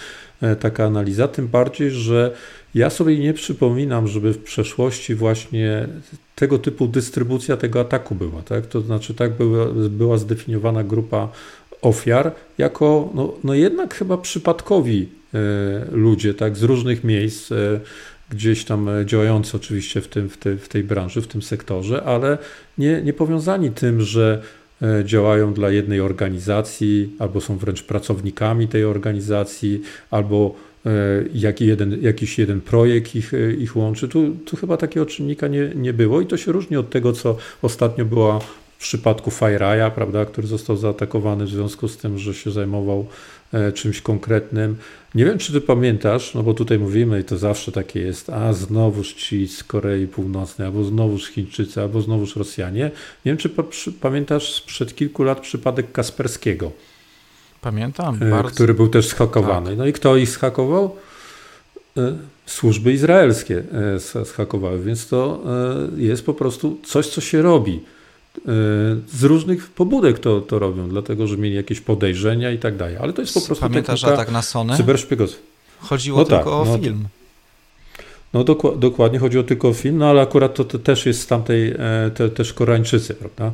taka analiza, tym bardziej, że ja sobie nie przypominam, żeby w przeszłości właśnie tego typu dystrybucja tego ataku była. Tak? To znaczy, tak była, była zdefiniowana grupa ofiar jako no, no jednak chyba przypadkowi e, ludzie tak, z różnych miejsc, e, gdzieś tam działający oczywiście w, tym, w, tej, w tej branży, w tym sektorze, ale nie, nie powiązani tym, że e, działają dla jednej organizacji, albo są wręcz pracownikami tej organizacji, albo jak jeden, jakiś jeden projekt ich, ich łączy. Tu, tu chyba takiego czynnika nie, nie było i to się różni od tego, co ostatnio była w przypadku FireEye'a, prawda, który został zaatakowany w związku z tym, że się zajmował e, czymś konkretnym. Nie wiem, czy ty pamiętasz, no bo tutaj mówimy i to zawsze takie jest, a znowuż ci z Korei Północnej, albo znowuż Chińczycy, albo znowuż Rosjanie. Nie wiem, czy pamiętasz sprzed kilku lat przypadek Kasperskiego. Pamiętam, e, bardzo. Który był też schakowany. Tak. No i kto ich schakował? E, służby izraelskie schakowały, więc to jest po prostu coś, co się robi z różnych pobudek to, to robią, dlatego że mieli jakieś podejrzenia i tak dalej. Ale to jest po prostu Pamiętasz atak na Sony? Cyberszpiegostwo. Chodziło no tylko tak, o no, film. No doku, dokładnie chodziło tylko o film, no ale akurat to, to też jest z tamtej, e, te, też Koreańczycy, prawda?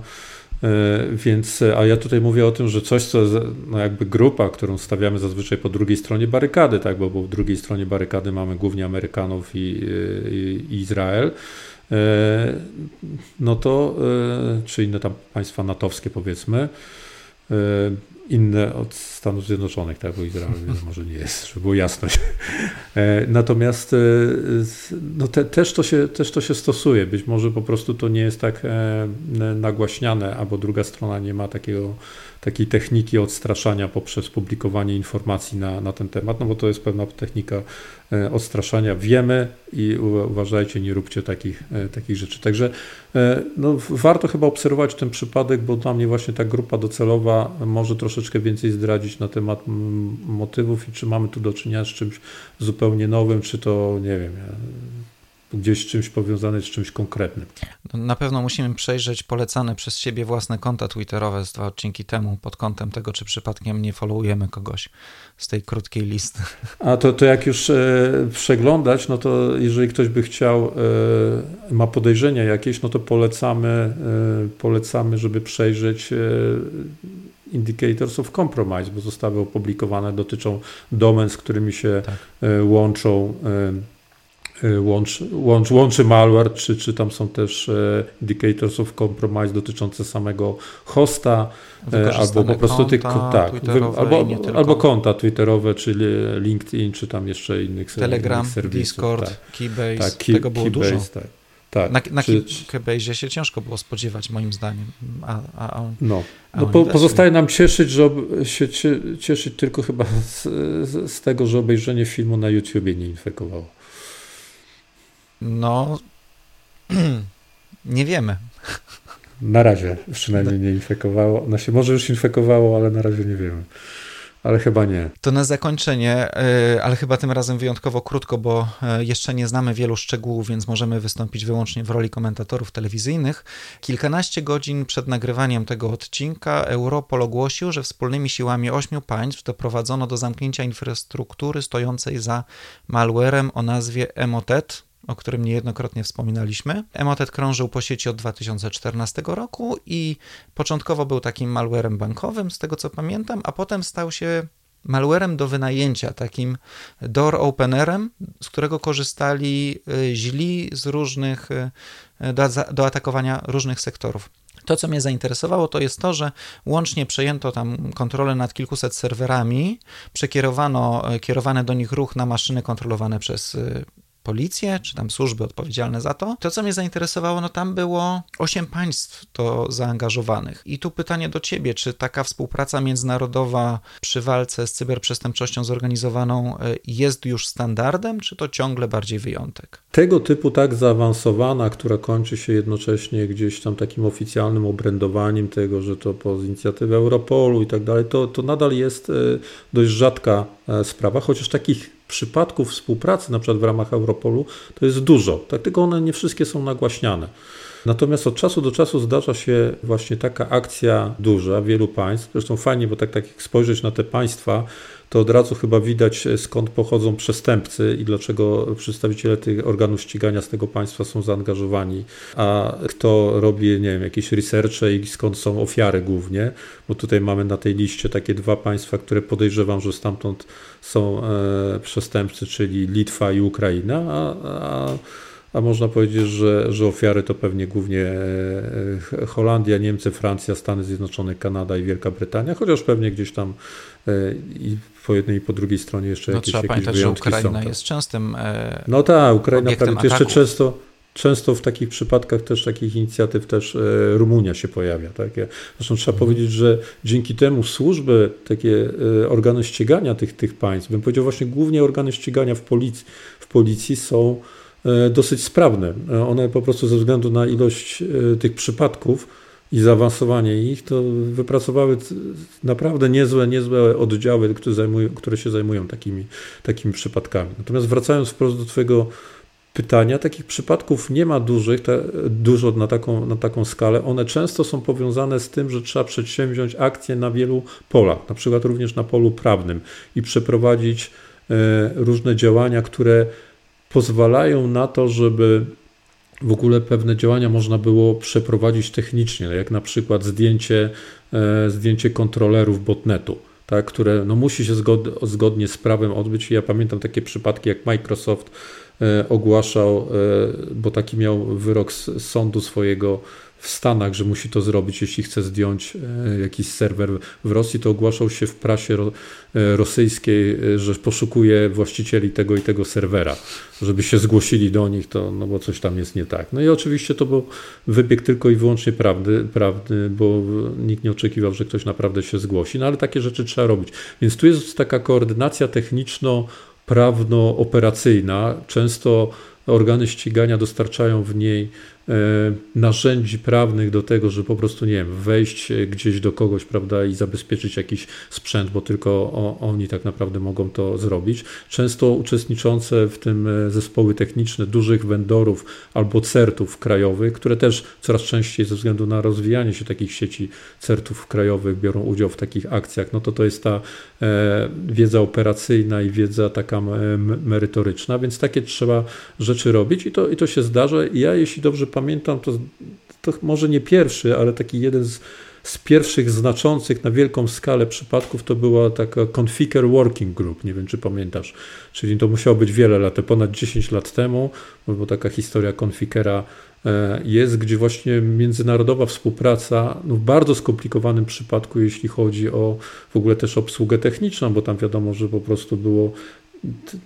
E, więc, a ja tutaj mówię o tym, że coś, co no jakby grupa, którą stawiamy zazwyczaj po drugiej stronie barykady, tak, bo, bo w drugiej stronie barykady mamy głównie Amerykanów i, i, i Izrael, E, no to, e, czy inne tam państwa natowskie powiedzmy, e, inne od Stanów Zjednoczonych, tak, bo Izrael może nie jest, żeby było jasność. Natomiast no te, też, to się, też to się stosuje. Być może po prostu to nie jest tak nagłaśniane, albo druga strona nie ma takiego takiej techniki odstraszania poprzez publikowanie informacji na, na ten temat, no bo to jest pewna technika e, odstraszania. Wiemy i uważajcie, nie róbcie takich, e, takich rzeczy. Także e, no, warto chyba obserwować ten przypadek, bo dla mnie właśnie ta grupa docelowa może troszeczkę więcej zdradzić na temat motywów i czy mamy tu do czynienia z czymś zupełnie nowym, czy to, nie wiem, gdzieś czymś powiązane z czymś konkretnym. No, na pewno musimy przejrzeć polecane przez siebie własne konta twitterowe z dwa odcinki temu pod kątem tego, czy przypadkiem nie followujemy kogoś z tej krótkiej listy. A to, to jak już e, przeglądać, no to jeżeli ktoś by chciał, e, ma podejrzenia jakieś, no to polecamy, e, polecamy, żeby przejrzeć e, Indicators of Compromise, bo zostały opublikowane, dotyczą domen, z którymi się tak. E, łączą e, łącz, łącz, łączy malware, czy, czy tam są też e, indicators of compromise dotyczące samego hosta, e, albo po prostu tych tak, albo, albo konta twitterowe, czyli LinkedIn, czy tam jeszcze innych Telegram, innych serwisów. Discord, tak. Keybase, tak, key, tego było Keybase, dużo. Tak. Tak, na, na czy, Keybase się ciężko było spodziewać, moim zdaniem. A, a, a, no, no po, pozostaje nam cieszyć, że się cieszyć tylko chyba z, z, tego, że obejrzenie filmu na YouTubie nie infekowało. No, nie wiemy. Na razie przynajmniej nie infekowało. No się może już infekowało, ale na razie nie wiemy. Ale chyba nie. To na zakończenie, y, ale chyba tym razem wyjątkowo krótko, bo y, jeszcze nie znamy wielu szczegółów, więc możemy wystąpić wyłącznie w roli komentatorów telewizyjnych. Kilkanaście godzin przed nagrywaniem tego odcinka Europol ogłosił, że wspólnymi siłami ośmiu państw doprowadzono do zamknięcia infrastruktury stojącej za malwarem o nazwie Emotet o którym niejednokrotnie wspominaliśmy. Emotet krążył po sieci od 2014 roku i początkowo był takim malwarem bankowym, z tego co pamiętam, a potem stał się malwarem do wynajęcia, takim door openerem, z którego korzystali y, źli z różnych, y, do, do atakowania różnych sektorów. To, co mnie zainteresowało, to jest to, że łącznie przejęto tam kontrolę nad kilkuset serwerami, przekierowano y, kierowany do nich ruch na maszyny kontrolowane przez policję, czy tam służby odpowiedzialne za to. To, co mnie zainteresowało, no tam było osiem państw to zaangażowanych. I tu pytanie do ciebie, czy taka współpraca międzynarodowa przy walce z cyberprzestępczością zorganizowaną e, jest już standardem, czy to ciągle bardziej wyjątek? Tego typu tak zaawansowana, która kończy się jednocześnie gdzieś tam takim oficjalnym obrędowaniem tego, że to po inicjatywie Europolu i tak dalej, to, to nadal jest e, dość rzadka e, sprawa, chociaż takich przypadków współpracy, na przykład w ramach Europolu, to jest dużo, tak, tylko one nie wszystkie są nagłaśniane. Natomiast od czasu do czasu zdarza się właśnie taka akcja duża wielu państw. Zresztą fajnie, bo tak, tak jak spojrzeć na te państwa, to od razu chyba widać skąd pochodzą przestępcy i dlaczego przedstawiciele tych organów ścigania z tego państwa są zaangażowani, a kto robi, nie wiem, jakieś researche i skąd są ofiary głównie, bo tutaj mamy na tej liście takie dwa państwa, które podejrzewam, że stamtąd są e, przestępcy, czyli Litwa i Ukraina, a, a a można powiedzieć, że, że ofiary to pewnie głównie e, Holandia, Niemcy, Francja, Stany Zjednoczone, Kanada i Wielka Brytania, chociaż pewnie gdzieś tam e, i po jednej i po drugiej stronie jeszcze no, jakieś, trzeba jakieś pamiętać, wyjątki że Ukraina są, tak. jest częstym e, No tak, Ukraina prawie jeszcze często często w takich przypadkach też takich inicjatyw też Rumunia się pojawia. Tak? Zresztą trzeba mhm. powiedzieć, że dzięki temu służby, takie organy ścigania tych, tych państw, bym powiedział właśnie głównie organy ścigania w policji, w policji są E, dosyć sprawne. E, one po prostu ze względu na ilość e, tych przypadków i zaawansowanie ich, to wypracowały naprawdę niezłe, niezłe oddziały, które, zajmują, które się zajmują takimi, takimi przypadkami. Natomiast wracając wprost do Twojego pytania, takich przypadków nie ma dużych, te, dużo na taką, na taką skalę. One często są powiązane z tym, że trzeba przedsięwziąć akcje na wielu polach, na przykład również na polu prawnym i przeprowadzić różne działania, które pozwalają na to, żeby w ogóle pewne działania można było przeprowadzić technicznie, jak na przykład zdjęcie, e, zdjęcie kontrolerów botnetu. Tak, które no, musi się zgod, zgodnie z prawem odbyć. Ja pamiętam takie przypadki, jak Microsoft e, ogłaszał, e, bo taki miał wyrok z sądu swojego w Stanach, że musi to zrobić, jeśli chce zdjąć e, jakiś serwer w Rosji, to ogłaszał się w prasie e, rosyjskiej, e, że poszukuje właścicieli tego i tego serwera, żeby się zgłosili do nich, to, no bo coś tam jest nie tak. No i oczywiście to był wybieg tylko i wyłącznie prawdy, prawdy, bo nikt nie oczekiwał, że ktoś naprawdę się zgłosi, no ale takie rzeczy trzeba robić. Więc tu jest taka koordynacja techniczno-prawno-operacyjna, często organy ścigania dostarczają w niej narzędzi prawnych do tego, że po prostu, nie wiem, wejść gdzieś do kogoś, prawda, i zabezpieczyć jakiś sprzęt, bo tylko oni tak naprawdę mogą to zrobić. Często uczestniczące w tym zespoły techniczne dużych vendorów albo certów krajowych, które też coraz częściej ze względu na rozwijanie się takich sieci certów krajowych biorą udział w takich akcjach, no to to jest ta e, wiedza operacyjna i wiedza taka merytoryczna, więc takie trzeba rzeczy robić i to, i to się zdarza. Ja, jeśli dobrze pamiętam, to, to może nie pierwszy, ale taki jeden z, z pierwszych znaczących na wielką skalę przypadków to była taka Configure Working Group, nie wiem czy pamiętasz, czyli to musiało być wiele lat, ponad 10 lat temu, bo taka historia Configera e, jest, gdzie właśnie międzynarodowa współpraca no w bardzo skomplikowanym przypadku, jeśli chodzi o w ogóle też obsługę techniczną, bo tam wiadomo, że po prostu było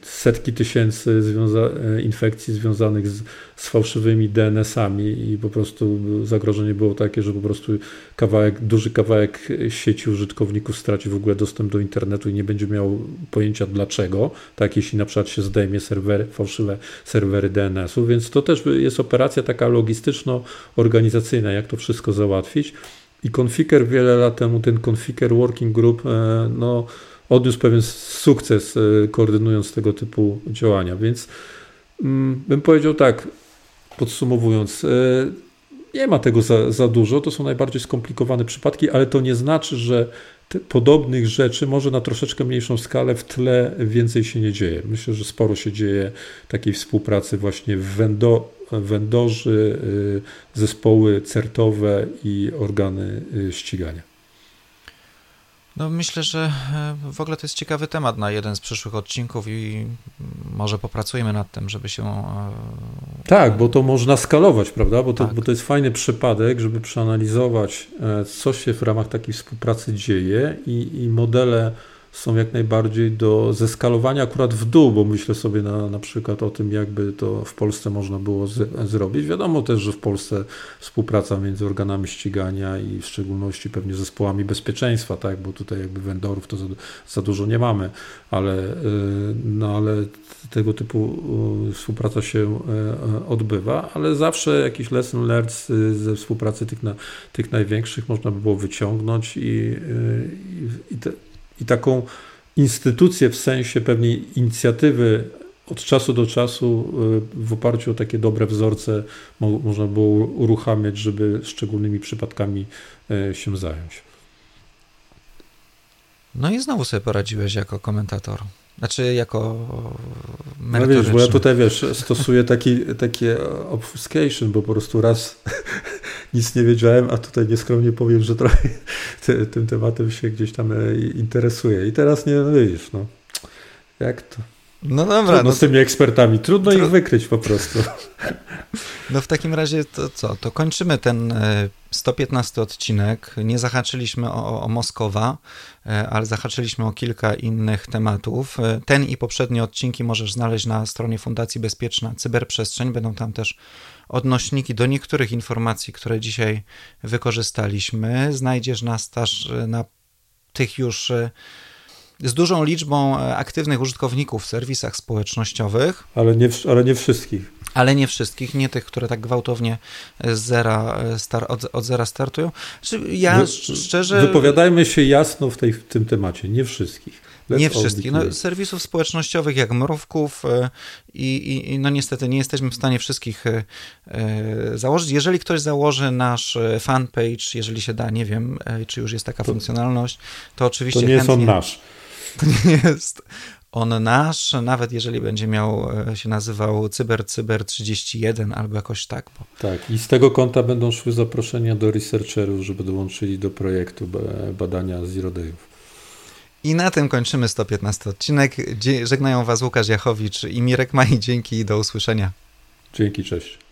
setki tysięcy związa e, infekcji związanych z, z, fałszywymi DNS-ami i po prostu zagrożenie było takie, że po prostu kawałek, duży kawałek sieci użytkowników straci w ogóle dostęp do internetu i nie będzie miał pojęcia dlaczego, tak jeśli na przykład się zdejmie serwery, fałszywe serwery DNS-u, więc to też jest operacja taka logistyczno-organizacyjna, jak to wszystko załatwić. I Conficker wiele lat temu, ten Conficker Working Group, e, no odniósł pewien sukces e, koordynując tego typu działania. Więc mm, bym powiedział tak, podsumowując, e, nie ma tego za, za dużo, to są najbardziej skomplikowane przypadki, ale to nie znaczy, że podobnych rzeczy, może na troszeczkę mniejszą skalę, w tle więcej się nie dzieje. Myślę, że sporo się dzieje takiej współpracy właśnie w wendo, wendorzy, e, zespoły certowe i organy ścigania. No myślę, że e, w ogóle to jest ciekawy temat na jeden z przyszłych odcinków i może popracujemy nad tym, żeby się... E, tak, bo to można skalować, prawda? Bo to, tak. bo to jest fajny przypadek, żeby przeanalizować, e, co się w ramach takiej współpracy dzieje i, i modele są jak najbardziej do zeskalowania akurat w dół, bo myślę sobie na, na przykład o tym, jakby to w Polsce można było z, zrobić. Wiadomo też, że w Polsce współpraca między organami ścigania i w szczególności pewnie zespołami bezpieczeństwa, tak, bo tutaj jakby vendorów to za, za dużo nie mamy, ale, y, no, ale tego typu y, współpraca się y, odbywa, ale zawsze jakiś lesson learned ze współpracy tych, na, tych największych można by było wyciągnąć i, i, i te, i taką instytucję w sensie pewnej inicjatywy od czasu do czasu y, w oparciu o takie dobre wzorce mo można było uruchamiać, żeby szczególnymi przypadkami y, się zająć. No i znowu sobie poradziłeś jako komentator. Znaczy jako No wiesz, bo ja tutaj wiesz, stosuję taki, takie obfuscation, bo po prostu raz nic nie wiedziałem, a tutaj nieskromnie powiem, że trochę te, tym tematem się gdzieś tam e, interesuję. I teraz nie no widzisz, no jak to? No dobra. Trudno no z tymi ekspertami, trudno ich wykryć po prostu. No w takim razie to co, to kończymy ten 115 e, odcinek. Nie zahaczyliśmy o, o Moskowa, e, ale zahaczyliśmy o kilka innych tematów. E, ten i poprzednie odcinki możesz znaleźć na stronie Fundacji Bezpieczna Cyberprzestrzeń. Będą tam też odnośniki do niektórych informacji, które dzisiaj wykorzystaliśmy. Znajdziesz nas też na tych już z dużą liczbą aktywnych użytkowników w serwisach społecznościowych. Ale nie, ale nie wszystkich ale nie wszystkich, nie tych, które tak gwałtownie z zera, star, od, od zera startują. Ja Wy, szczerze... Wypowiadajmy się jasno w, tej, w tym temacie, nie wszystkich. Let's nie wszystkich. No, serwisów społecznościowych jak Mrówków e, i, i, no niestety nie jesteśmy w stanie wszystkich e, e, założyć. Jeżeli ktoś założy nasz fanpage, jeżeli się da, nie wiem, czy już jest taka to, funkcjonalność, to oczywiście To nie chętnie, jest on nasz. To nie jest on nasz, nawet jeżeli będzie miał e, się nazywał Cyber Cyber 31 albo jakoś tak. Bo... Tak, i z tego konta będą szły zaproszenia do researcherów, żeby dołączyli do projektu badania Zero Dayów. I na tym kończymy 115 odcinek. Żegnają Was Łukasz Jachowicz i Mirek Maj. Dzięki i do usłyszenia. Dzięki, cześć.